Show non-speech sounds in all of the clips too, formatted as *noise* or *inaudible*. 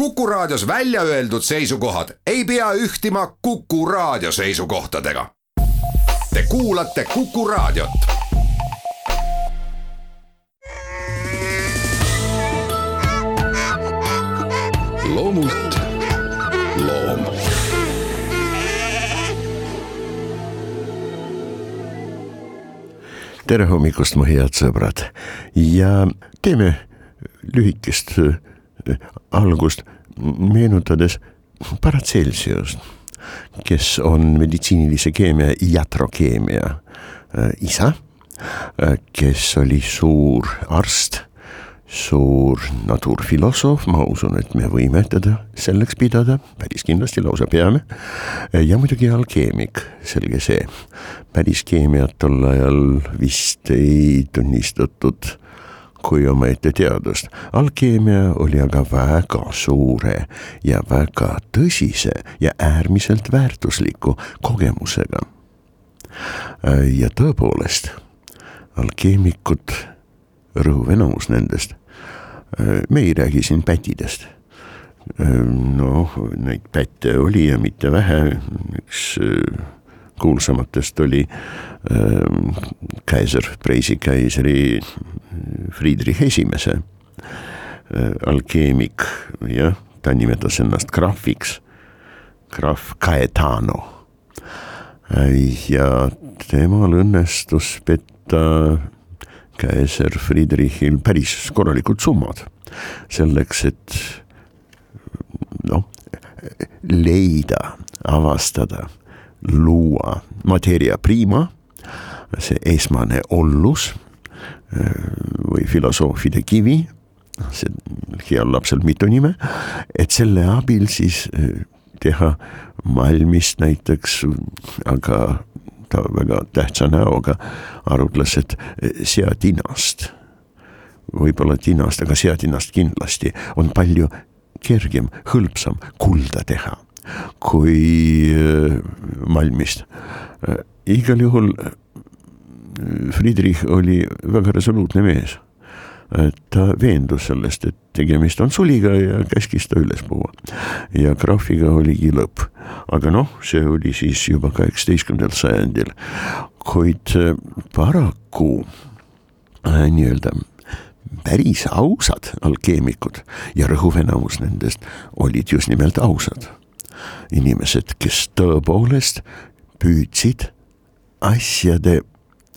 Kuku Raadios välja öeldud seisukohad ei pea ühtima Kuku Raadio seisukohtadega. Te kuulate Kuku Raadiot. loomult loom tere hommikust, mu head sõbrad ja teeme lühikest algust meenutades Paracelsiust, kes on meditsiinilise keemia iatrokeemia äh, isa, äh, kes oli suur arst, suur naturfilosoof, ma usun, et me võime teda selleks pidada, päris kindlasti lausa peame. ja muidugi alkeemik, selge see, päris keemiat tol ajal vist ei tunnistatud kui omaette teadust. alkeemia oli aga väga suure ja väga tõsise ja äärmiselt väärtusliku kogemusega. ja tõepoolest, alkeemikud, rõhuv enamus nendest, me ei räägi siin pätidest noh, neid pätte oli ja mitte vähe, üks kuulsamatest oli äh, kaiser, Preisi kaiseri Friedrich Esimese äh, alkeemik, jah, ta nimetas ennast krahviks, krahv Caetano. Ja temal õnnestus petta kaiser Friedrichil päris korralikud summad selleks, et noh, leida, avastada luua materia prima, see esmane ollus või filosoofide kivi, see heal lapsel mitu nime, et selle abil siis teha malmist näiteks, aga ta väga tähtsa näoga arutles, et seatinast, võib-olla tinast, aga seatinast kindlasti on palju kergem, hõlpsam kulda teha kui äh, Malmist. Äh, igal juhul äh, Friedrich oli väga resoluutne mees. ta veendus sellest, et tegemist on suliga ja käskis ta üles puua. ja graafiga oligi lõpp. aga noh, see oli siis juba kaheksateistkümnendal sajandil, kuid paraku äh, nii-öelda päris ausad alkeemikud ja rõhuv enamus nendest olid just nimelt ausad inimesed, kes tõepoolest püüdsid asjade,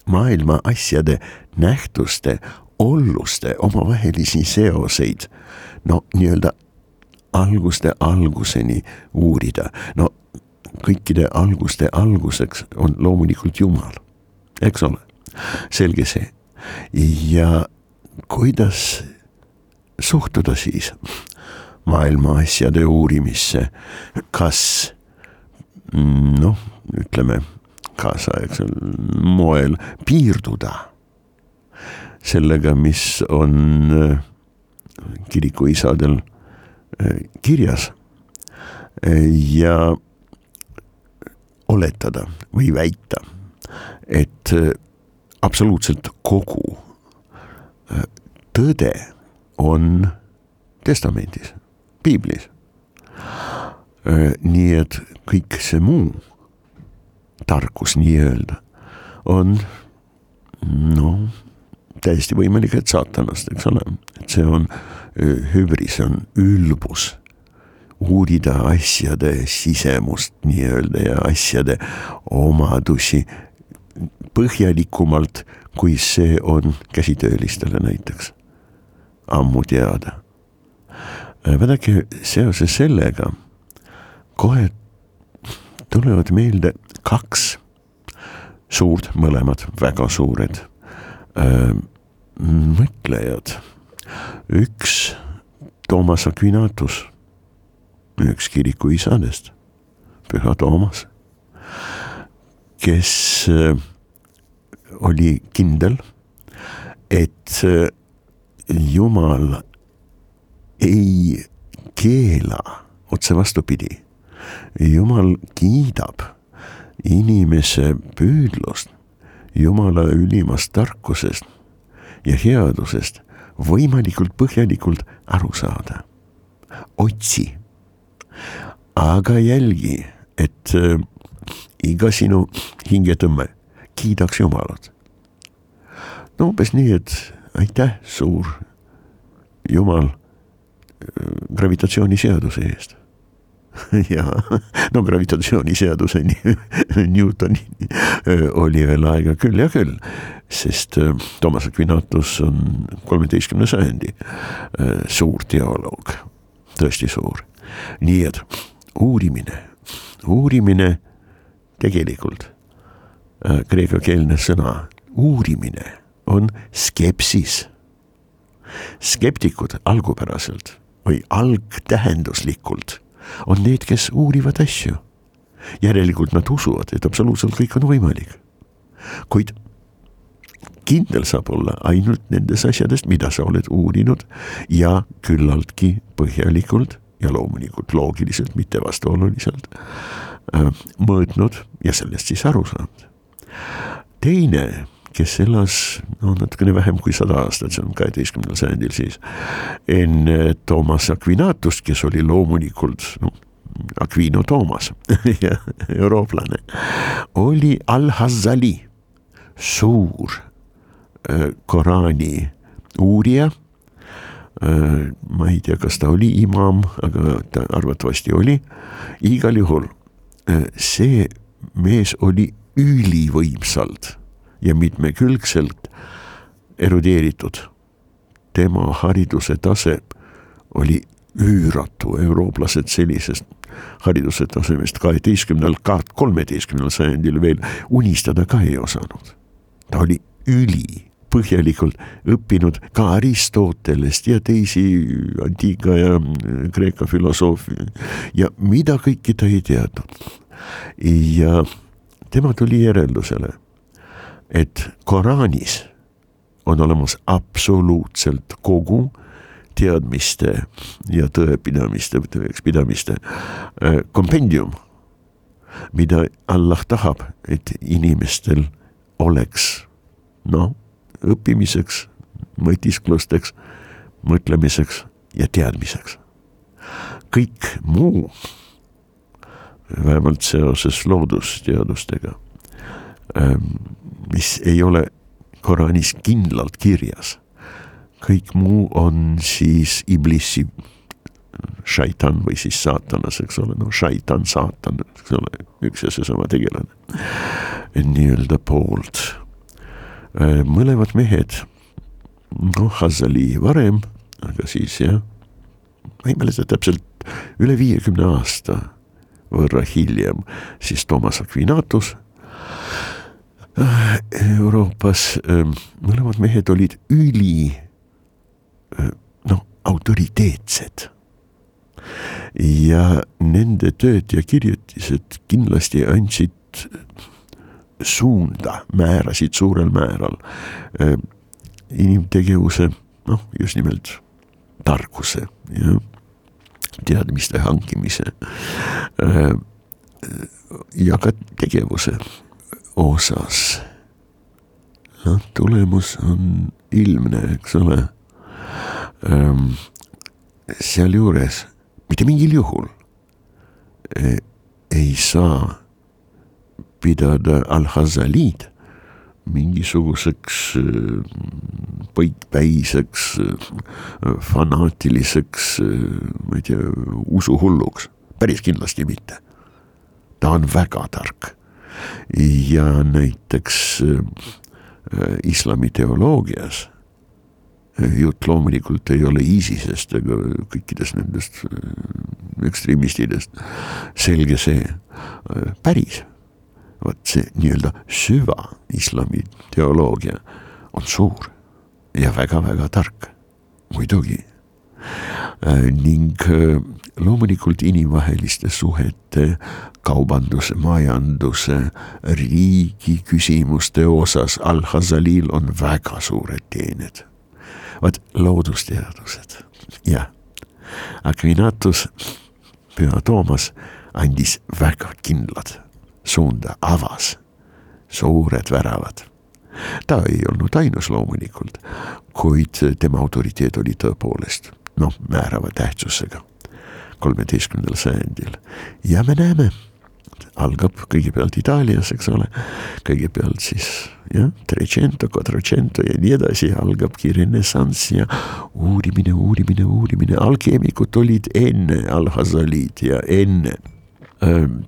maailma asjade, nähtuste, olluste omavahelisi seoseid no nii-öelda alguste alguseni uurida, no kõikide alguste alguseks on loomulikult Jumal, eks ole, selge see. ja kuidas suhtuda siis maailma asjade uurimisse, kas noh, ütleme kaasaegsel moel piirduda sellega, mis on äh, kirikuisadel äh, kirjas ja oletada või väita, et äh, absoluutselt kogu tõde on testamendis piiblis. nii et kõik see muu tarkus nii-öelda on noh, täiesti võimalik, et saatanast, eks ole, et see on hübris, see on ülbus uurida asjade sisemust nii-öelda ja asjade omadusi põhjalikumalt, kui see on käsitöölistele näiteks. Ammu teada vaadake, seoses sellega kohe tulevad meelde kaks suurt, mõlemad väga suured äh, mõtlejad. üks Toomas Aquinatus, üks kiriku isadest, püha Toomas, kes äh, oli kindel, et Jumal ei keela, otse vastupidi. jumal kiidab inimese püüdlust Jumala ülimast tarkusest ja headusest võimalikult põhjalikult aru saada. otsi. aga jälgi, et äh, iga sinu hingetõmme kiidaks Jumalat. no umbes nii, et aitäh, suur Jumal gravitatsiooniseaduse eest *laughs* ja no gravitatsiooniseaduseni *laughs* Newtoni oli veel aega küll ja küll, sest Toomas Aquinatus on kolmeteistkümne sajandi suur teoloog, tõesti suur. nii et uurimine, uurimine tegelikult kreekakeelne sõna uurimine on skepsis. skeptikud algupäraselt või algtähenduslikult on need, kes uurivad asju. järelikult nad usuvad, et absoluutselt kõik on võimalik. kuid kindel saab olla ainult nendes asjadest, mida sa oled uurinud ja küllaltki põhjalikult ja loomulikult loogiliselt, mitte vastuoluliselt äh, mõõtnud ja sellest siis aru saanud. teine kes elas no natukene vähem kui sada aastat, see on kaheteistkümnendal sajandil siis. enne Toomas Aquinatust, kes oli loomulikult noh, Aquino Toomas *laughs* eurooplane, oli Al-Hazali, suur äh, Koraani uurija äh, ma ei tea, kas ta oli imam, aga ta arvatavasti oli. igal juhul see mees oli ülivõimsalt ja mitmekülgselt erudeeritud. tema hariduse tase oli üüratu, eurooplased sellisest hariduse tasemest kaheteistkümnendal, kolmeteistkümnendal sajandil veel unistada ka ei osanud. ta oli üli põhjalikult õppinud ka Aristotelest ja teisi antiika ja Kreeka filosoofi ja mida kõike ta ei teadnud. ja tema tuli järeldusele et Koraanis on olemas absoluutselt kogu teadmiste ja tõepidamiste, tõekspidamiste äh, kompendium, mida Allah tahab, et inimestel oleks noh, õppimiseks, mõtisklusteks, mõtlemiseks ja teadmiseks. kõik muu, vähemalt seoses loodusteadustega ähm,, mis ei ole Koraanis kindlalt kirjas. kõik muu on siis iblissi šaitan või siis saatanas, eks ole, no šaitan, saatan, eks ole, üks ja seesama tegelane. nii-öelda poolt. Äh, mõlemad mehed, noh, Hazali varem, aga siis jah, ma ei mäleta täpselt, üle viiekümne aasta võrra hiljem siis Toomas Aquinatus Euroopas ähm, mõlemad mehed olid üli äh, noh, autoriteetsed. ja nende tööd ja kirjutised kindlasti andsid suunda, määrasid suurel määral äh, inimtegevuse, noh, just nimelt tarkuse ja teadmiste hankimise äh, ja ka tegevuse osas. noh, tulemus on ilmne, eks ole ähm,. sealjuures mitte mingil juhul e, ei saa pidada al-Hazalid mingisuguseks e, põikpäiseks, fanaatiliseks, ma ei tea, usuhulluks, päris kindlasti mitte. ta on väga tark ja näiteks äh, islami teoloogias äh, jutt loomulikult ei ole ISISest ega kõikidest nendest äh, ekstremistidest, selge see, päris, vot see nii-öelda süva islami teoloogia on suur ja väga-väga tark, muidugi. Ning loomulikult inimvaheliste suhete, kaubanduse, majanduse, riigi küsimuste osas Al-Hazalil on väga suured teened. vaat loodusteadused, jah. Aquinatus, püha Toomas andis väga kindlad suunda, avas suured väravad ta ei olnud ainus loomulikult, kuid tema autoriteet oli tõepoolest noh, määrava tähtsusega. kolmeteistkümnendal sajandil. Ja me näeme algab kõigepealt Itaalias, eks ole, kõigepealt siis jah, Trecento, Quattrocento ja nii edasi, algabki renessanss ja uurimine, uurimine, uurimine, alkeemikud olid enne Al-Hazalid ja enne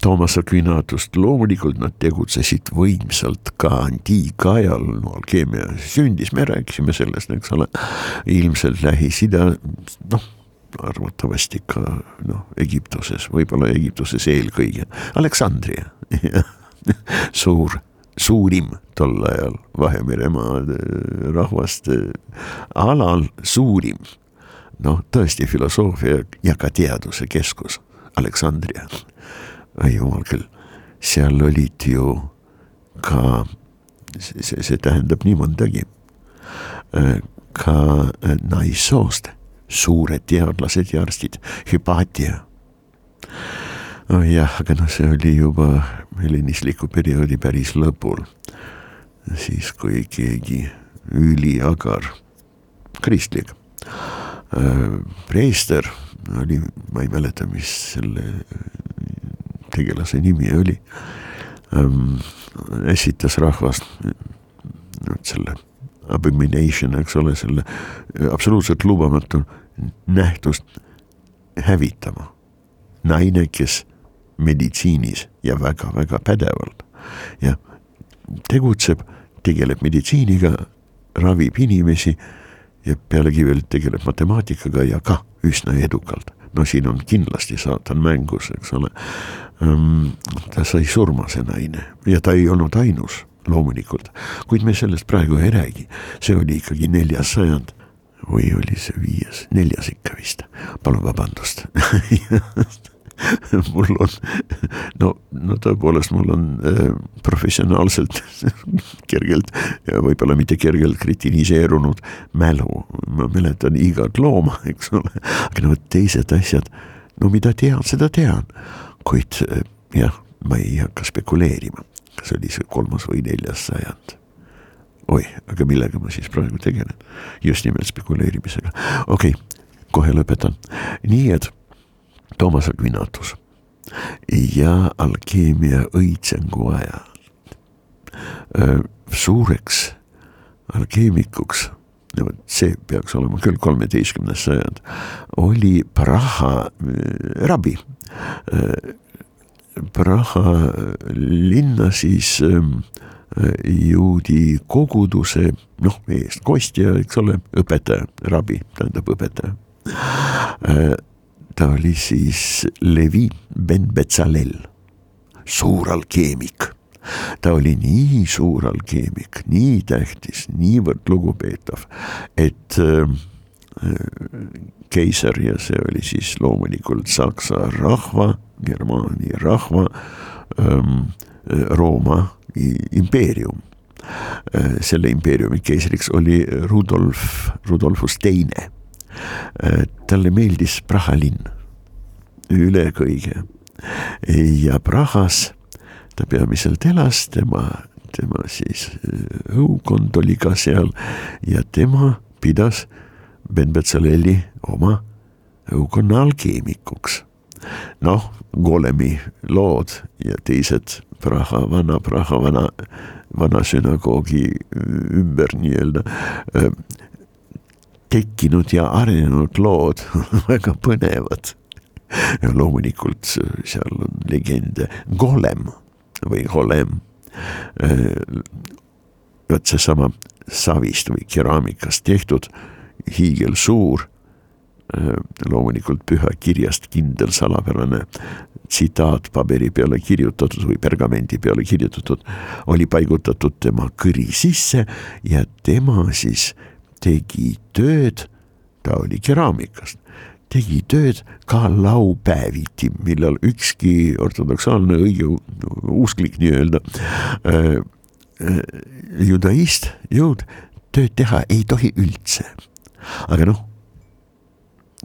Toomas Aquinatust, loomulikult nad tegutsesid võimsalt ka antiikajal, no alkeemia sündis, me rääkisime sellest, eks ole, ilmselt Lähis-Ida, noh arvatavasti ka noh, Egiptuses, võib-olla Egiptuses eelkõige, Aleksandria suur, suurim tol ajal Vahemeremaa rahvaste alal suurim. noh, tõesti filosoofia ja ka teaduse keskus, Aleksandria. Ai jumal küll, seal olid ju ka, see, see tähendab nii mõndagi, äh, ka naissoost suured teadlased ja arstid, Hypatia. oh jah, aga noh, see oli juba helenistliku perioodi päris lõpul. siis, kui keegi üliagar, kristlik äh, preester oli, ma ei mäleta, mis selle tegelase nimi oli ähm,, esitas rahvast selle abomination, eks ole, selle absoluutselt lubamatu nähtust hävitama. naine, kes meditsiinis ja väga-väga pädevalt ja tegutseb, tegeleb meditsiiniga, ravib inimesi ja pealegi veel tegeleb matemaatikaga ja ka üsna edukalt. no siin on kindlasti saatan mängus, eks ole. Ehm, ta sai surma, see naine. Ja ta ei olnud ainus loomulikult, kuid me sellest praegu ei räägi, see oli ikkagi neljas sajand. Või oli see viies, neljas ikka vist, palun vabandust. *laughs* Mul on, no, no tõepoolest, mul on äh, professionaalselt *laughs* kergelt võib-olla mitte kergelt kritiniseerunud mälu, ma mäletan igat looma, eks ole, aga no teised asjad, no mida tean, seda tean, kuid äh, jah, ma ei hakka spekuleerima kas oli see kolmas või neljas sajand. oi, aga millega ma siis praegu tegelen? just nimelt spekuleerimisega, okei okay,, kohe lõpetan, nii et Toomas Aquinatus ja alkeemia õitsengu ajal suureks alkeemikuks vot see peaks olema küll kolmeteistkümnes sajand, oli Praha rabbi Praha linna siis ähm, juudi koguduse noh, eestkostja, eks ole, õpetaja, rabi tähendab õpetaja. Äh, ta oli siis Levi ben Betsalel, suur alkeemik ta oli nii suur alkeemik, nii tähtis, niivõrd lugupeetav, et äh, keiser ja see oli siis loomulikult saksa rahva Germaani rahva ähm, Rooma impeerium. Äh, selle impeeriumi keisriks oli Rudolf, Rudolfus Teine. Äh, talle meeldis Praha linn üle kõige ja Prahas ta peamiselt elas, tema, tema siis äh, õukond oli ka seal ja tema pidas Ben Betsaleli oma õukonna alkeemikuks. Noh, Golemi lood ja teised Praha, vana Praha, vana, vana sünagoogi ümber nii-öelda tekkinud ja arenenud lood *laughs* väga põnevad. loomulikult seal on legende Golem või Golem. vot seesama savist või keraamikast tehtud hiigelsuur Äh, loomulikult pühakirjast kindel salapärane tsitaat paberi peale kirjutatud või pergamendi peale kirjutatud, oli paigutatud tema kõri sisse ja tema siis tegi tööd, ta oli keraamikast, tegi tööd ka laupäeviti, millal ükski ortodoksaalne õigeusklik nii-öelda äh, äh, judaist jõud tööd teha ei tohi üldse. aga noh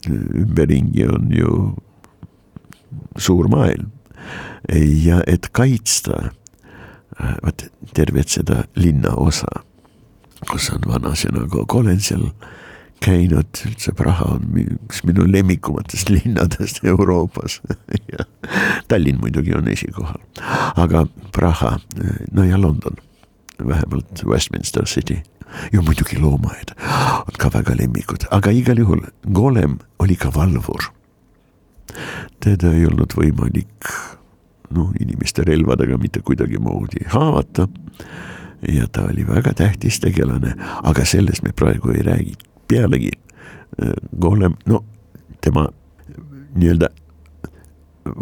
ümberringi on ju suur maailm ja et kaitsta vot tervet seda linnaosa, kus on vana sünagoog, olen seal käinud üldse Praha on üks minu lemmikumatest linnadest *laughs* Euroopas. Ja Tallinn muidugi on esikohal, aga Praha, no ja London, vähemalt Westminster City. Ja muidugi loomaaed on ka väga lemmikud, aga igal juhul Golem oli ka valvur. teda ei olnud võimalik noh, inimeste relvadega mitte kuidagimoodi haavata. ja ta oli väga tähtis tegelane, aga sellest me praegu ei räägi, pealegi Golem, no tema nii-öelda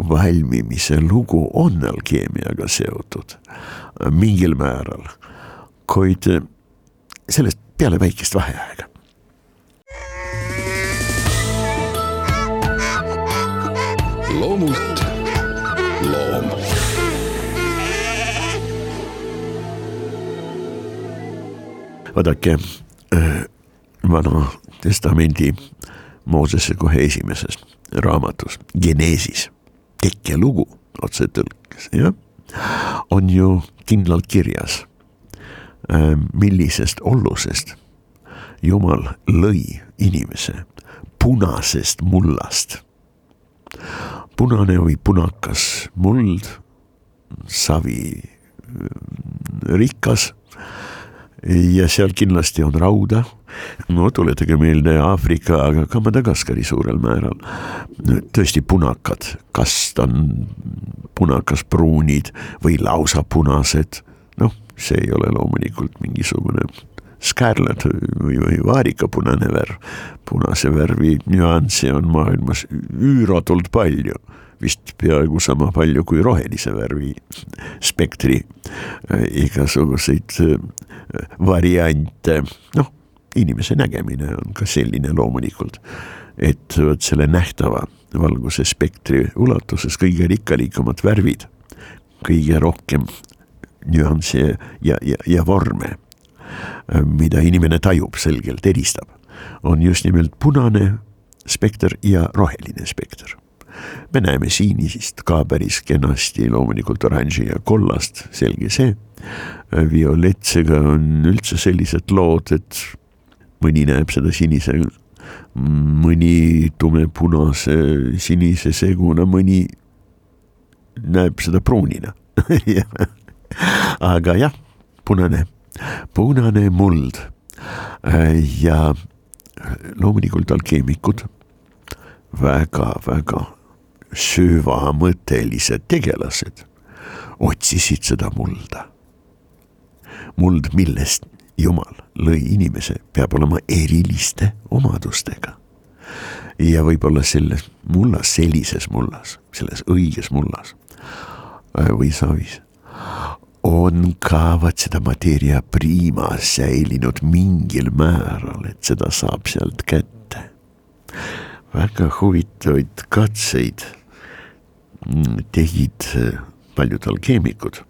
valmimise lugu on alkeemiaga seotud mingil määral, kuid sellest peale väikest vaheaega. loomult loom. vaadake äh, Vana Testamendi Moosese kohe esimeses raamatus, Geneesis, tekkelugu otsetõlkes, jah, on ju kindlalt kirjas Äh, millisest ollusest Jumal lõi inimese punasest mullast. punane või punakas muld, savi äh, rikas ja seal kindlasti on rauda. no tuletage meelde Aafrika, aga ka Madagaskari suurel määral. tõesti punakad, kas ta on punakas-pruunid või lausa punased, noh see ei ole loomulikult mingisugune scarlet või, või vaarikapunane värv. punase värvi nüansse on maailmas üüratult palju, vist peaaegu sama palju kui rohelise värvi spektri igasuguseid variante, noh, inimese nägemine on ka selline loomulikult, et vot selle nähtava valguse spektri ulatuses kõige rikkalikumad värvid kõige rohkem nüansse ja, ja, ja vorme, mida inimene tajub selgelt, eristab, on just nimelt punane spekter ja roheline spekter. Me näeme sinisist ka päris kenasti, loomulikult oranži ja kollast, selge see. violetsega on üldse sellised lood, et mõni näeb seda sinise, mõni tumepunase, sinise seguna, mõni näeb seda pruunina. *laughs* Aga jah, punane, punane muld. Ja loomulikult alkeemikud. Väga-väga süvamõttelised tegelased otsisid seda mulda. muld, millest Jumal lõi inimese, peab olema eriliste omadustega. ja võib-olla selles mullas, sellises mullas, selles õiges mullas või savis on ka vaat seda mateeria prima säilinud mingil määral, et seda saab sealt kätte. väga huvitavaid katseid tegid paljud alkeemikud.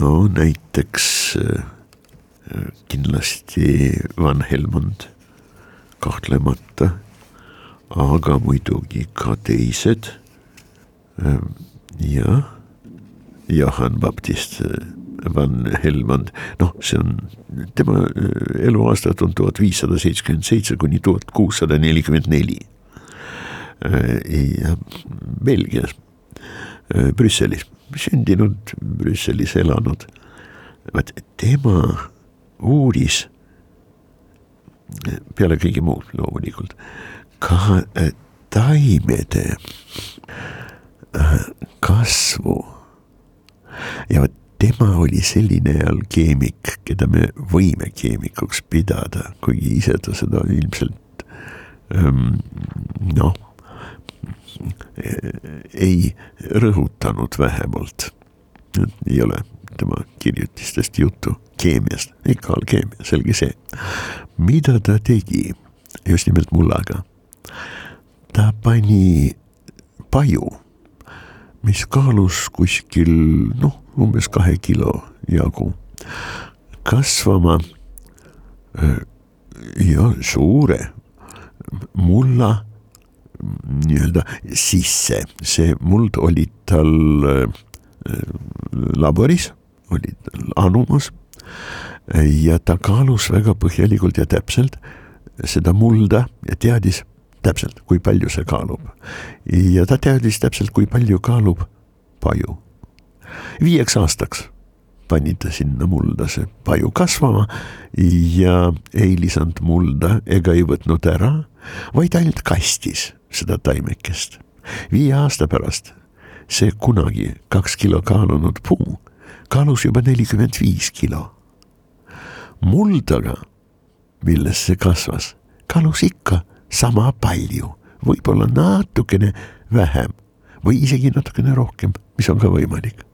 no näiteks kindlasti Van Helmond, kahtlemata, aga muidugi ka teised. jah Johann Baptist van Helmond, noh, see on, tema eluaastad on tuhat viissada seitsekümmend seitse kuni tuhat kuussada nelikümmend neli. Äh, ja Belgias, Brüsselis, sündinud, Brüsselis elanud. vaat tema uuris peale kõige muu loomulikult ka taimede kasvu ja vot tema oli selline alkeemik, keda me võime keemikuks pidada, kuigi ise ta seda ilmselt ähm, noh, ei rõhutanud vähemalt. ei ole tema kirjutistest juttu keemiast, ikka alkeemia, selge see. mida ta tegi just nimelt mullaga? ta pani paju mis kaalus kuskil noh, umbes kahe kilo jagu kasvama ja suure mulla nii-öelda sisse, see muld oli tal laboris, oli tal anumas ja ta kaalus väga põhjalikult ja täpselt seda mulda ja teadis täpselt, kui palju see kaalub. ja ta teadis täpselt, kui palju kaalub paju. viieks aastaks pani ta sinna mulda see paju kasvama ja ei lisanud mulda ega ei võtnud ära, vaid ainult kastis seda taimekest. viie aasta pärast see kunagi kaks kilo kaalunud puu kaalus juba nelikümmend viis kilo. muld aga, milles see kasvas, kaalus ikka sama palju, võib-olla natukene vähem või isegi natukene rohkem, mis on ka võimalik.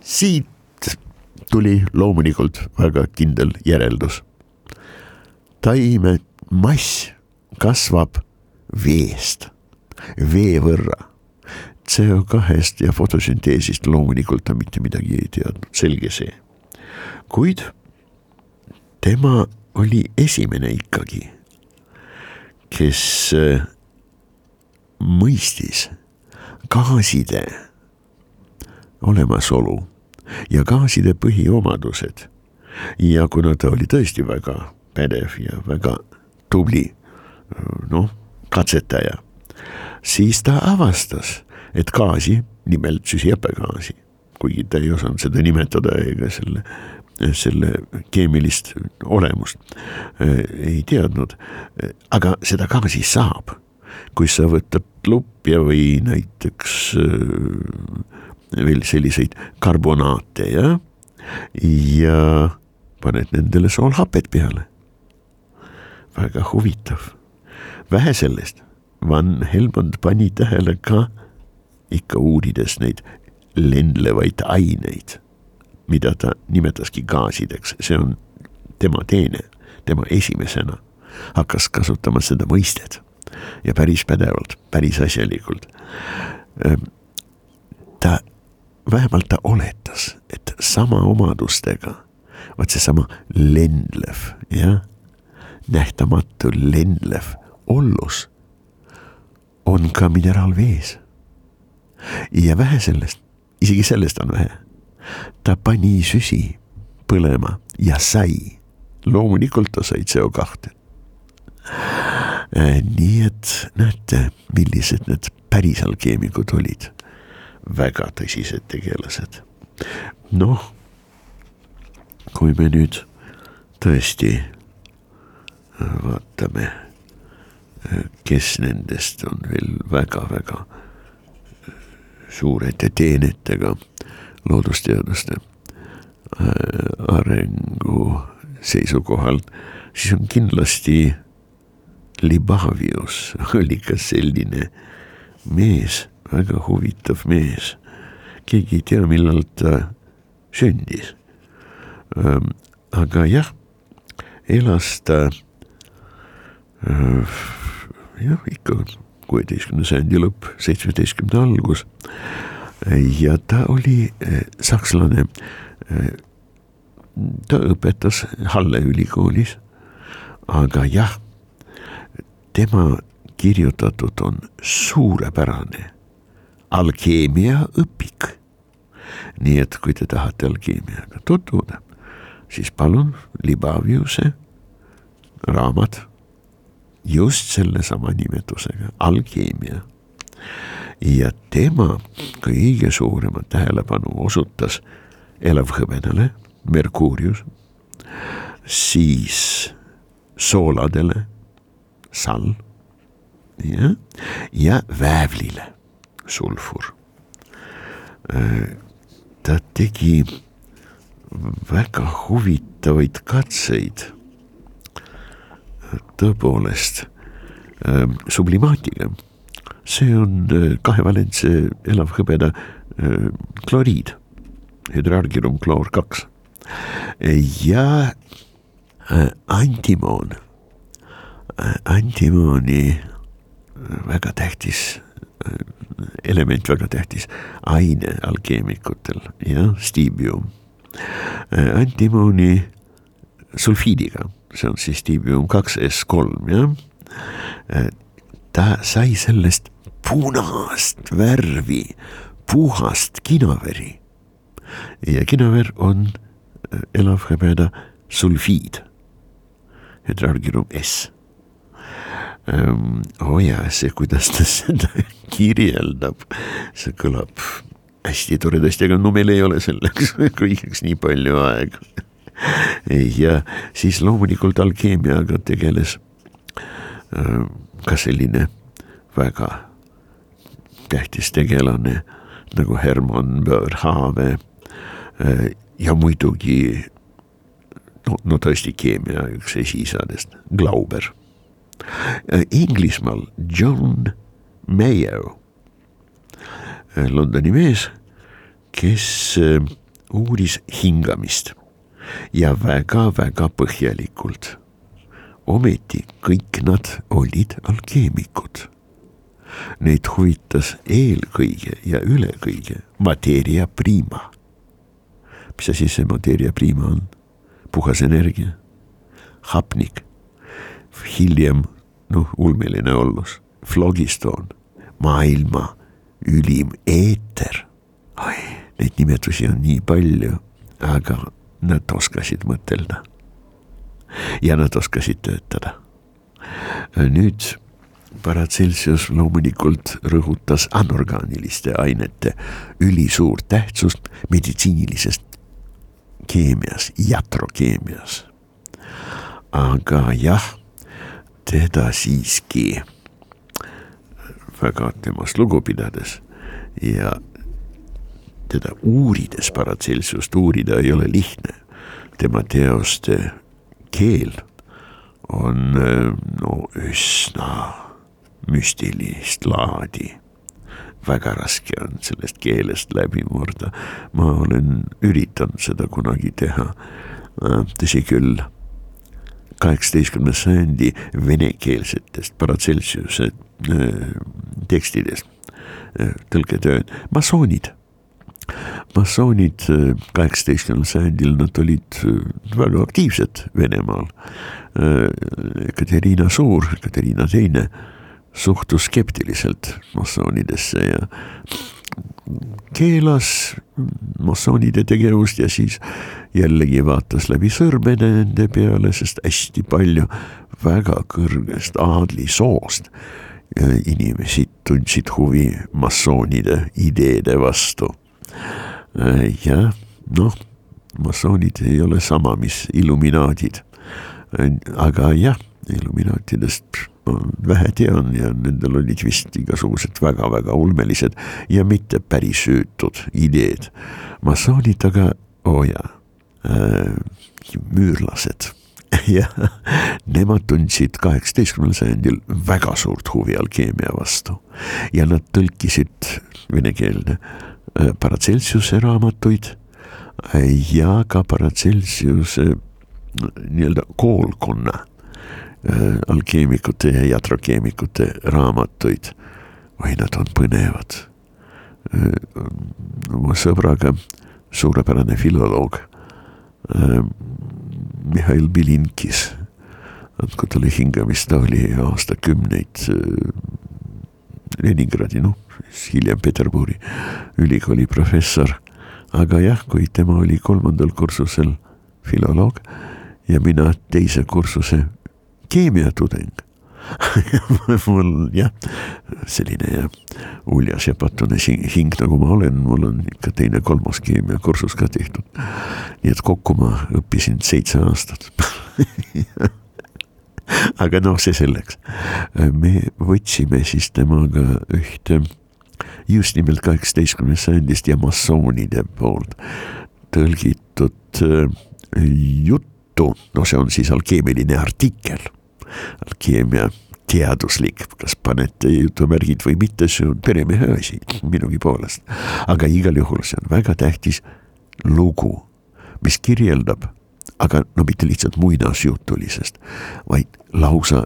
siit tuli loomulikult väga kindel järeldus. taime mass kasvab veest, vee võrra CO2-st ja fotosünteesist loomulikult ta mitte midagi ei teadnud, selge see. kuid tema oli esimene ikkagi, kes äh, mõistis gaaside olemasolu ja gaaside põhiomadused. ja kuna ta oli tõesti väga pädev ja väga tubli, noh, katsetaja, siis ta avastas et gaasi, nimelt süsihappegaasi, kuigi ta ei osanud seda nimetada ega selle, selle keemilist olemust äh, ei teadnud. aga seda gaasi saab, kui sa võtad lupja või näiteks äh, veel selliseid karbonaate ja, ja paned nendele soolhapet peale. väga huvitav, vähe sellest, Van Helmond pani tähele ka ikka uurides neid lendlevaid aineid, mida ta nimetaski gaasideks, see on tema teene, tema esimesena hakkas kasutama seda mõistet ja päris pädevalt, päris asjalikult. Ehm, ta, vähemalt ta oletas, et sama omadustega, vot seesama lendlev, jah, nähtamatu lendlev ollus on ka mineraalvees ja vähe sellest, isegi sellest on vähe. ta pani süsi põlema ja sai, loomulikult ta sai CO kahte. Äh, nii et näete, millised need päris alkeemikud olid, väga tõsised tegelased. noh, kui me nüüd tõesti äh, vaatame, kes nendest on veel väga-väga suurete teenetega loodusteaduste äh, arengu seisukohalt, siis on kindlasti Libavius *laughs* oli ka selline mees, väga huvitav mees. keegi ei tea, millal ta sündis. Ähm, aga jah, elas ta äh, jah, ikka kuueteistkümnenda sajandi lõpp, seitsmeteistkümnenda algus. ja ta oli eh, sakslane. Eh, ta õpetas Halle ülikoolis, aga jah, tema kirjutatud on suurepärane alkeemiaõpik. nii et kui te tahate alkeemiaga tutvuda, siis palun Libaviuse raamat just sellesama nimetusega, alkeemia. ja tema kõige suuremat tähelepanu osutas elavhõbedale, Merkuurius, siis sooladele, sall, jah, ja väävlile, sulfur. ta tegi väga huvitavaid katseid tõepoolest äh, sublimaatiga. see on äh, kahevalentse elavhõbeda äh, kloriid, hüdraargirum kloor kaks. Ja antimoon antimooni väga tähtis äh, element, väga tähtis aine alkeemikutel, jah, stiibium. Antimooni sulfiidiga see on siis tiibium kaks S kolm jah. ta sai sellest punast värvi, puhast kinaveri. ja kinaver on elavhõbeda sulfiid, hüdraalgirum S ähm,. oo oh see, kuidas ta seda *laughs* kirjeldab, see kõlab hästi toredasti, aga no meil ei ole selleks *laughs* kõigeks nii palju aega. *laughs* ja siis loomulikult alkeemiaga tegeles äh, ka selline väga tähtis tegelane nagu Hermann Börhave äh, ja muidugi no, no tõesti keemia üks esiisadest, Glauber. Äh, Inglismaal John Mayo Londoni mees, kes uuris hingamist ja väga-väga põhjalikult. ometi kõik nad olid alkeemikud. Neid huvitas eelkõige ja ülekõige mateeria prima. mis asi see mateeria prima on? puhas energia, hapnik, hiljem noh, ulmeline ollus, flogistoon, maailma ülim eeter. neid nimetusi on nii palju, aga nad oskasid mõtelda. ja nad oskasid töötada. nüüd Paracelsus loomulikult rõhutas anorgaaniliste ainete ülisuurt tähtsust meditsiinilises keemias, jatrokeemias. aga jah, teda siiski väga temast lugu pidades ja teda uurides Paracelsiust uurida ei ole lihtne. tema teoste keel on no üsna müstilist laadi. väga raske on sellest keelest läbi murda. ma olen üritanud seda kunagi teha. tõsi küll kaheksateistkümnenda sajandi venekeelsetest Paracelsiuse äh, tekstidest äh, tõlketööd, masoonid. Masoonid äh, kaheksateistkümnendal sajandil, nad olid väga aktiivsed Venemaal. Katariina Suur, Katariina Teine suhtus skeptiliselt masoonidesse ja keelas massoonide tegevust ja siis jällegi vaatas läbi sõrmede nende peale, sest hästi palju väga kõrgest aadlisoost inimesi tundsid huvi massoonide ideede vastu. Ja noh, massoonid ei ole sama, mis illuminaadid. aga jah, illuminaatidest vähe tean ja nendel olid vist igasugused väga-väga ulmelised ja mitte päris süütud ideed. massoonid aga, oo oh jaa äh,, müürlased *laughs* ja nemad tundsid kaheksateistkümnendal sajandil väga suurt huvi alkeemia vastu ja nad tõlkisid vene keelde äh, Paracelsiuse raamatuid ja ka Paracelsiuse nii-öelda koolkonna Äh, alkeemikute ja jatrokeemikute raamatuid. oi, nad on põnevad. Äh, mu sõbraga, suurepärane filoloog äh, Mihhail Bilinkis, kui tal hingamist ta oli aastakümneid Leningradi, noh, hiljem Peterburi ülikooli professor. aga jah, kui tema oli kolmandal kursusel filoloog ja mina teise kursuse keemiatudeng *laughs* mul jah, selline uljas ja patune hing, nagu ma olen, mul on ikka teine-kolmas keemiakursus ka tehtud. nii et kokku ma õppisin seitse aastat *laughs* aga noh, see selleks. me võtsime siis temaga ühte just nimelt kaheksateistkümnendast sajandist ja massoonide poolt tõlgitud äh, juttu, no see on siis alkeemiline artikkel alkeemia teaduslik, kas panete jutumärgid või mitte, see on peremehe asi, minugi poolest. aga igal juhul see on väga tähtis lugu, mis kirjeldab, aga no mitte lihtsalt muinasjutulisest, vaid lausa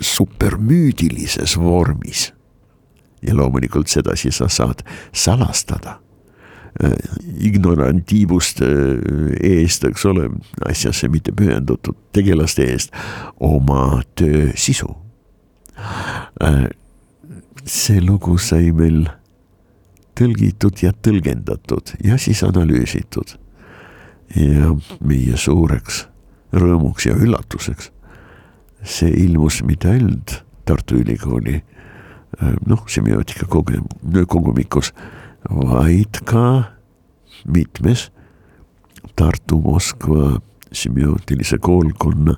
supermüüdilises vormis. Ja loomulikult sedasi sa saad salastada Äh, ignorantiivuste äh, eest, eks ole, asjasse mitte pühendatud tegelaste eest oma töö sisu. Äh, see lugu sai meil tõlgitud ja tõlgendatud ja siis analüüsitud. ja meie suureks rõõmuks ja üllatuseks see ilmus mitte ainult Tartu Ülikooli noh, semiootika kogumikus, vaid ka mitmes Tartu Moskva semiootilise koolkonna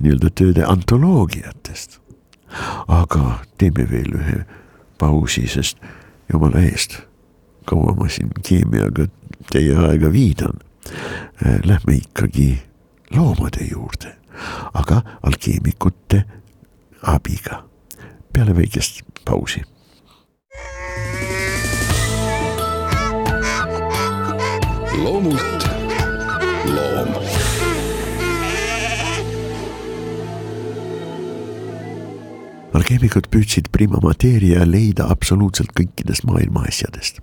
nii-öelda tööde antoloogiatest. aga teeme veel ühe pausi, sest jumala eest, kaua ma siin keemiaga teie aega viidan. Lähme ikkagi loomade juurde, aga alkeemikute abiga peale väikest pausi. loomult loom. alkeemikud püüdsid prima mateeria leida absoluutselt kõikidest maailma asjadest.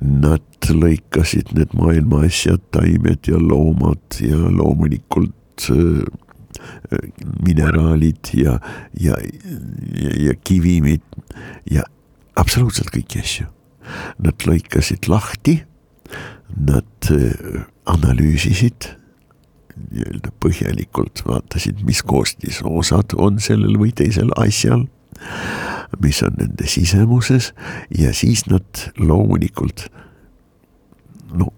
Nad lõikasid need maailma asjad, taimed ja loomad ja loomulikult äh, mineraalid ja, ja, ja, ja kivimid ja absoluutselt kõiki asju. Nad lõikasid lahti, nad äh, analüüsisid nii-öelda põhjalikult, vaatasid, mis koostisosad on sellel või teisel asjal, mis on nende sisemuses ja siis nad loomulikult no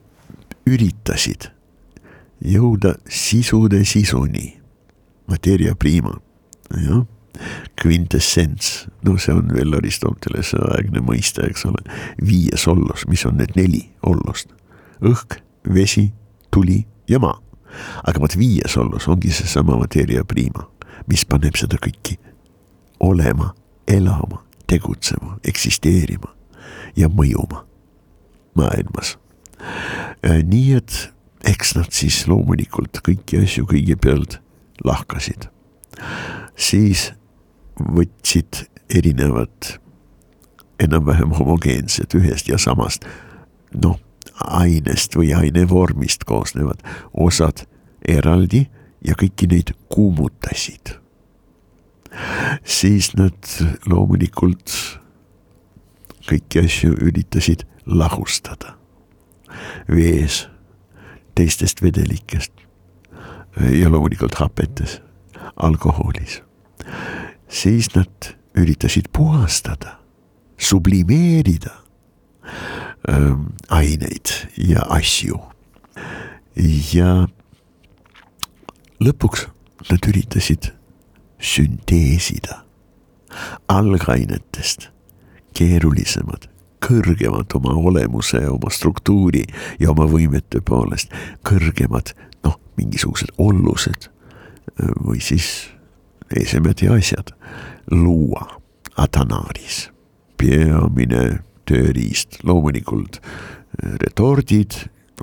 üritasid jõuda sisude sisuni materia prima, jah. Quintessents, no see on veel Aristotelese aegne mõiste, eks ole, viies ollos, mis on need neli ollost, õhk, vesi, tuli ja maa. aga vot viies ollos ongi seesama materia prima, mis paneb seda kõiki olema, elama, tegutsema, eksisteerima ja mõjuma maailmas. Äh, nii et eks nad siis loomulikult kõiki asju kõigepealt lahkasid. siis võtsid erinevad enam-vähem homogeensed ühest ja samast noh, ainest või ainevormist koosnevad osad eraldi ja kõiki neid kuumutasid. siis nad loomulikult kõiki asju üritasid lahustada vees teistest vedelikest ja loomulikult hapetes, alkoholis. siis nad üritasid puhastada, sublimeerida ähm, aineid ja asju. ja lõpuks nad üritasid sünteesida algainetest keerulisemad, kõrgemad oma olemuse, oma struktuuri ja oma võimete poolest, kõrgemad mingisugused ollused või siis esemed ja asjad. Luua Atanaaris. peamine tööriist, loomulikult retordid,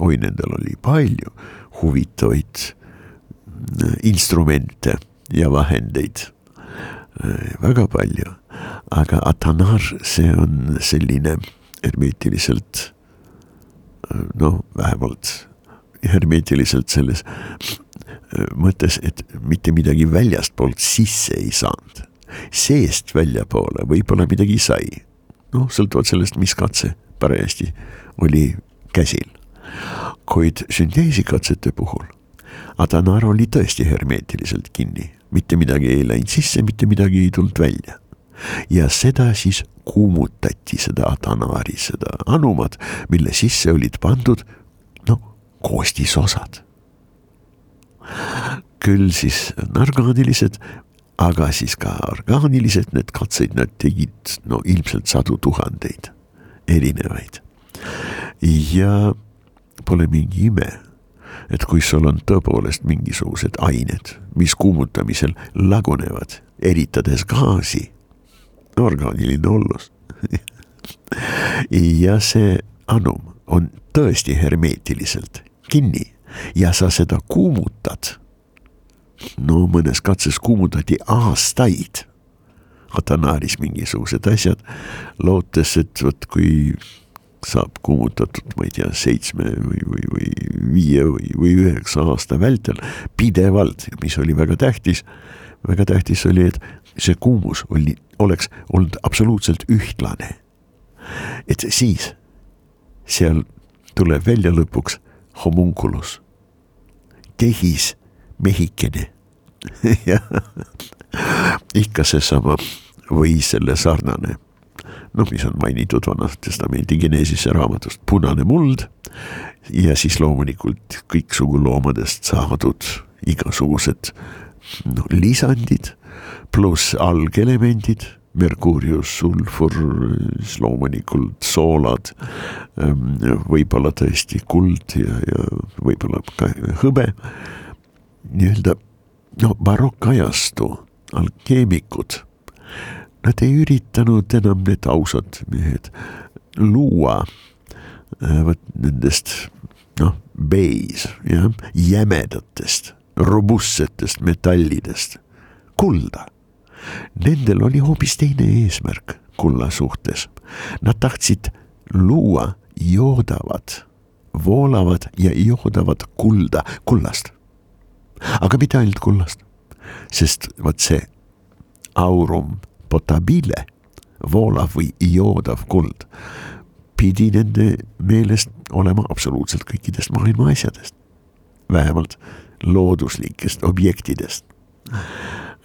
oi, nendel oli palju huvitavaid instrumente ja vahendeid, väga palju, aga Atanaar, see on selline hermeetiliselt noh, vähemalt hermeetiliselt selles äh, mõttes, et mitte midagi väljastpoolt sisse ei saanud. seest väljapoole võib-olla midagi sai. noh, sõltuvalt sellest, mis katse parajasti oli käsil. kuid sünteesikatsete puhul Adanar oli tõesti hermeetiliselt kinni, mitte midagi ei läinud sisse, mitte midagi ei tulnud välja. ja seda siis kuumutati, seda Adanari, seda anumat, mille sisse olid pandud koostisosad. küll siis orgaanilised, aga siis ka orgaanilised, need katseid nad tegid no ilmselt sadu tuhandeid, erinevaid. ja pole mingi ime, et kui sul on tõepoolest mingisugused ained, mis kuumutamisel lagunevad, eritades gaasi, orgaaniline ollus *laughs* ja see anum on tõesti hermeetiliselt kinni ja sa seda kuumutad. no mõnes katses kuumutati aastaid. Atanaaris mingisugused asjad, lootes, et vot kui saab kuumutatud, ma ei tea, seitsme või, või, või viie või, või üheksa aasta vältel pidevalt, mis oli väga tähtis. väga tähtis oli, et see kuumus oli, oleks olnud absoluutselt ühtlane. et siis seal tuleb välja lõpuks homunculus, tehis mehikene. *laughs* Jah, ikka seesama või selle sarnane. noh, mis on mainitud Vanas Testamendi Geneesise raamatust, punane muld. Ja siis loomulikult kõiksugu loomadest saadud igasugused no, lisandid pluss algelemendid merkuurius, sulfur, siis loomulikult soolad, ähm, võib-olla tõesti kuld ja, ja võib-olla ka hõbe. nii-öelda no barokkajastu alkeemikud, nad ei üritanud enam, need ausad mehed, luua äh, vot nendest noh, beis, jah, jämedatest, robustsetest metallidest kulda Nendel oli hoopis teine eesmärk kulla suhtes. Nad tahtsid luua joodavat, voolavat ja joodavat kulda kullast. aga mitte ainult kullast, sest vot see aurum potabile, voolav või joodav kuld, pidi nende meelest olema absoluutselt kõikidest maailma asjadest, vähemalt looduslikest objektidest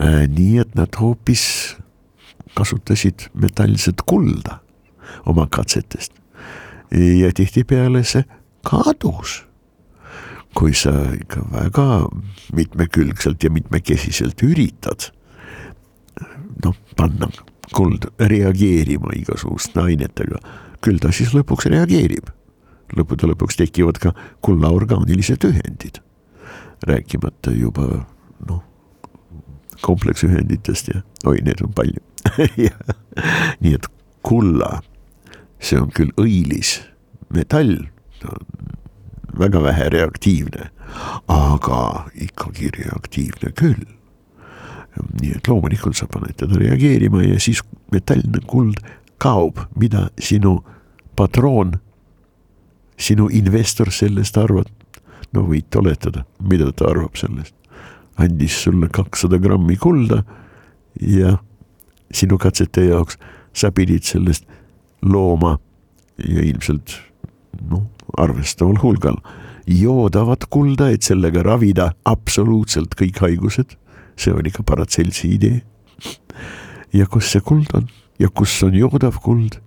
nii et nad hoopis kasutasid metallset kulda oma katsetest. ja tihtipeale see kadus. kui sa ikka väga mitmekülgselt ja mitmekesiselt üritad noh, panna kuld reageerima igasuguste ainetega, küll ta siis lõpuks reageerib. lõppude lõpuks tekivad ka kulla orgaanilised ühendid, rääkimata juba noh kompleksühenditest ja oi, neid on palju *laughs* nii et kulla, see on küll õilis metall, ta on väga vähe reaktiivne, aga ikkagi reaktiivne küll. nii et loomulikult sa paned teda reageerima ja siis metalline kuld kaob, mida sinu patroon, sinu investor sellest arvab. no võid oletada, mida ta arvab sellest andis sulle kakssada grammi kulda ja sinu katsete jaoks sa pidid sellest looma ja ilmselt noh, arvestaval hulgal joodavat kulda, et sellega ravida absoluutselt kõik haigused. see oli ka Paracelsi idee. ja kus see kuld on ja kus on joodav kuld?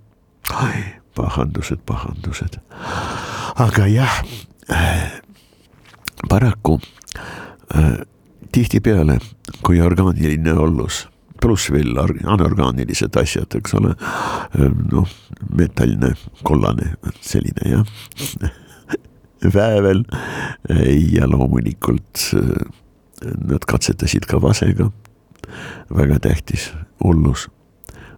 pahandused, pahandused. aga jah paraku tihtipeale, kui orgaaniline ollus, pluss veel anorgaanilised asjad, eks ole, ehm, noh, metalline, kollane, selline jah *laughs* väävel ja loomulikult eh, nad katsetasid ka vasega, väga tähtis, hullus,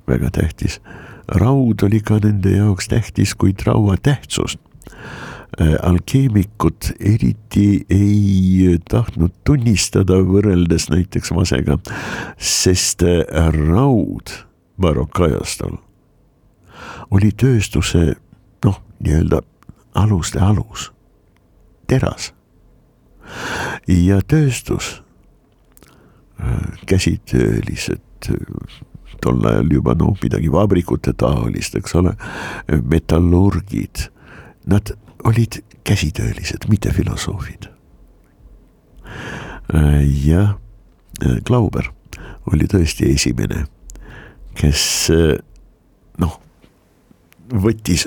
väga tähtis. raud oli ka nende jaoks tähtis, kuid raua tähtsust Äh, alkeemikud eriti ei tahtnud tunnistada võrreldes näiteks vasega, sest äh, raud barokajastul oli tööstuse noh, nii-öelda aluste alus, teras. ja tööstus, äh, käsitöölised, tol ajal juba noh, midagi vabrikute taolist, eks ole, metallurgid, nad olid käsitöölised, mitte filosoofid. ja äh, Glauber oli tõesti esimene, kes äh, noh, võttis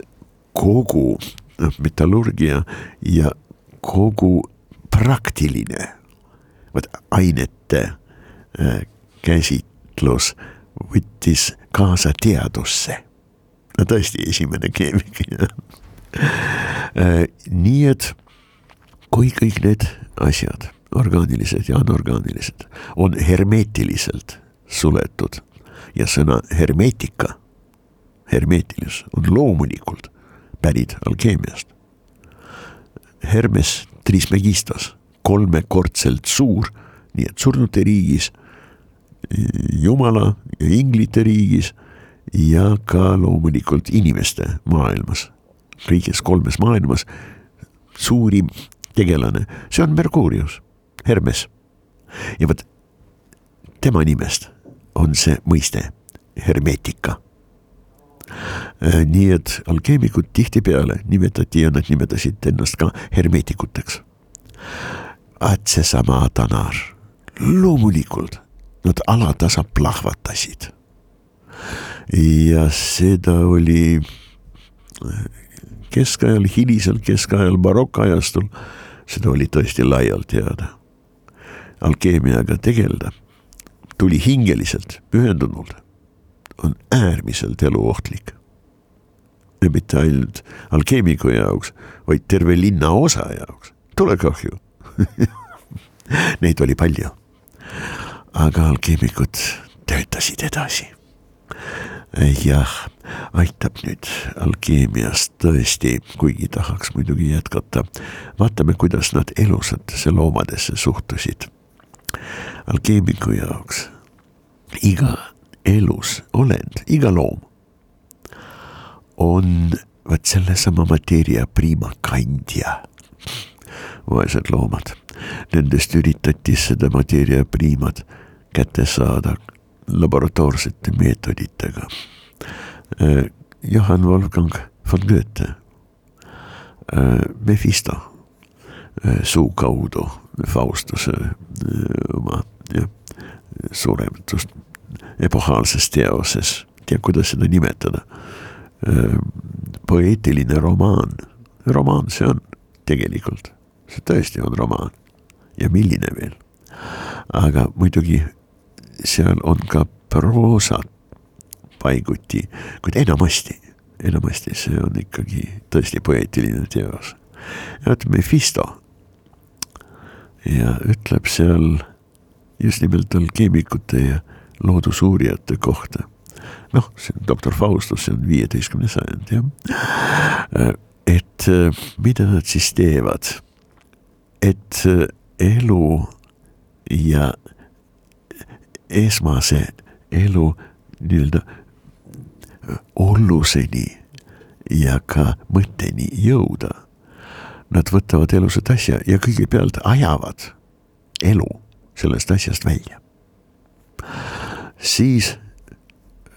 kogu noh, metallurgia ja kogu praktiline, vot ainete äh, käsitlus võttis kaasa teadusse. no tõesti esimene keemik nii et kui kõik need asjad, orgaanilised ja anorgaanilised, on hermeetiliselt suletud ja sõna hermeetika, hermeetilisus on loomulikult pärit alkeemiast. Hermes Trismegistos, kolmekordselt suur, nii et surnute riigis, jumala ja inglite riigis ja ka loomulikult inimeste maailmas kõiges kolmes maailmas suurim tegelane, see on Merkuurius, Hermes. ja vot tema nimest on see mõiste hermeetika. nii et alkeemikud tihtipeale nimetati ja nad nimetasid ennast ka hermeetikuteks. vaat seesama Tanar, loomulikult nad alatasa plahvatasid. ja seda oli keskajal, hilisel keskajal, barokajastul, seda oli tõesti laialt teada. alkeemiaga tegeleda tuli hingeliselt, pühendunult, on äärmiselt eluohtlik. ja mitte ainult alkeemiku jaoks, vaid terve linnaosa jaoks, tulekahju *laughs* Neid oli palju. aga alkeemikud töötasid edasi. Jah, aitab nüüd alkeemiast tõesti, kuigi tahaks muidugi jätkata. vaatame, kuidas nad elusatesse loomadesse suhtusid alkeemiku jaoks iga elus olend, iga loom on vot sellesama mateeria prima kandja. vaesed loomad, nendest üritati seda mateeria primat kätte saada laboratoorsete meetoditega. Äh, Johann Wolfgang von Goethe, äh, Mephisto äh, suu kaudu Faustuse oma jah, surematust epohaalses teoses, tea kuidas seda nimetada. poeetiline romaan, romaan see on tegelikult, see tõesti on romaan ja milline veel. aga muidugi seal on ka proosat paiguti, kuid enamasti, enamasti see on ikkagi tõesti poeetiline teos. vot Mephisto ja ütleb seal just nimelt alkeemikute ja loodusuurijate kohta. noh, see on doktor Faustus, see on viieteistkümnes sajand jah. et mida nad siis teevad, et elu ja esmase elu nii-öelda olluseni ja ka mõtteni jõuda. Nad võtavad elusat asja ja kõigepealt ajavad elu sellest asjast välja. siis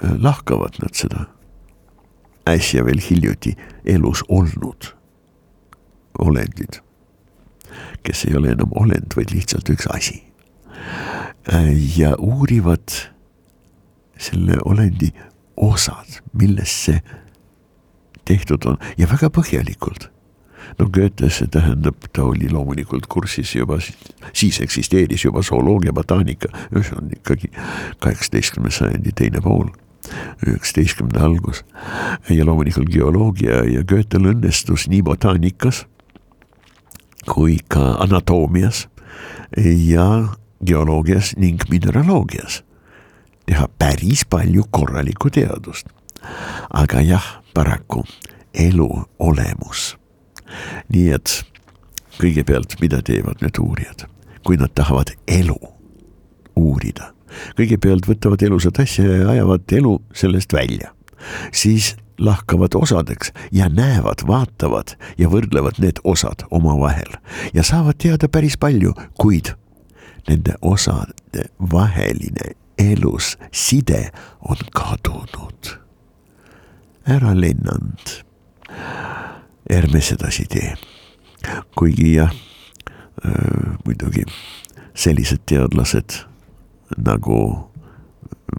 lahkavad nad seda äsja veel hiljuti elus olnud olendid, kes ei ole enam olend, vaid lihtsalt üks asi. Äh, ja uurivad selle olendi osad, millest see tehtud on. Ja väga põhjalikult. No Goethe, see tähendab, ta oli loomulikult kursis juba, siis eksisteeris juba zooloogia, botaanika, see on ikkagi kaheksateistkümnenda sajandi teine pool üheksateistkümnenda algus. Ja loomulikult geoloogia ja Goethel õnnestus nii botaanikas kui ka anatoomias. Ja geoloogias ning mineraloogias. Teha päris palju korralikku teadust. aga jah, paraku elu olemus. Nii et kõigepealt, mida teevad need uurijad, kui nad tahavad elu uurida, kõigepealt võtavad elusat asja ja ajavad elu sellest välja, siis lahkavad osadeks ja näevad, vaatavad ja võrdlevad need osad omavahel ja saavad teada päris palju, kuid nende osade vaheline elus side on kadunud. ära lennanud ärme sedasi tee. kuigi jah äh,, muidugi sellised teadlased nagu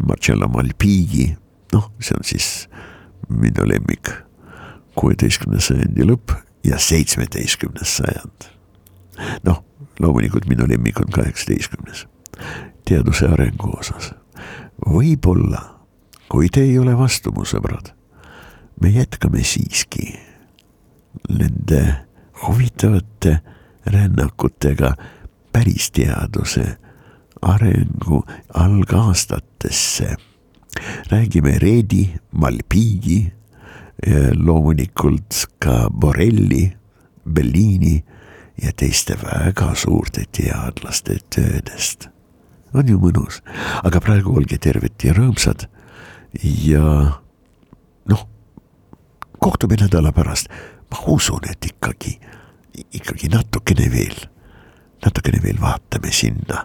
Marcello Malpighi, noh, see on siis minu lemmik, kuueteistkümnenda sajandi lõpp ja seitsmeteistkümnes sajand. noh, loomulikult minu lemmik on kaheksateistkümnes, teaduse arengu osas. võib-olla, kui te ei ole vastu, mu sõbrad, me jätkame siiski nende huvitavate rännakutega päristeaduse arengu algaastatesse. räägime Reedi, Malpigi, loomulikult ka Borrelli, Bellini ja teiste väga suurte teadlaste töödest. on ju mõnus, aga praegu olge terved ja rõõmsad. Ja noh, kohtume nädala pärast. Ma usun, et ikkagi, ikkagi natukene veel, natukene veel vaatame sinna,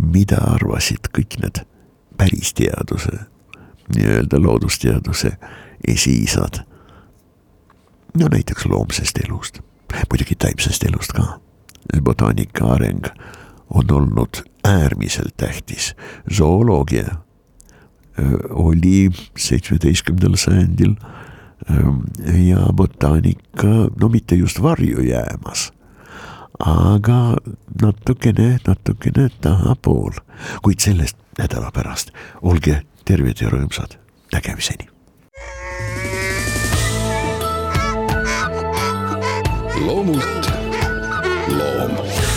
mida arvasid kõik need päristeaduse nii-öelda loodusteaduse esiisad. no näiteks loomsest elust, muidugi taimsest elust ka. botaanika areng on olnud äärmiselt tähtis, zooloogia oli seitsmeteistkümnendal sajandil ja botaanika, no mitte just varju jäämas aga natukene, natukene tahapool, kuid sellest nädala pärast. olge terved ja rõõmsad, nägemiseni. loomult loom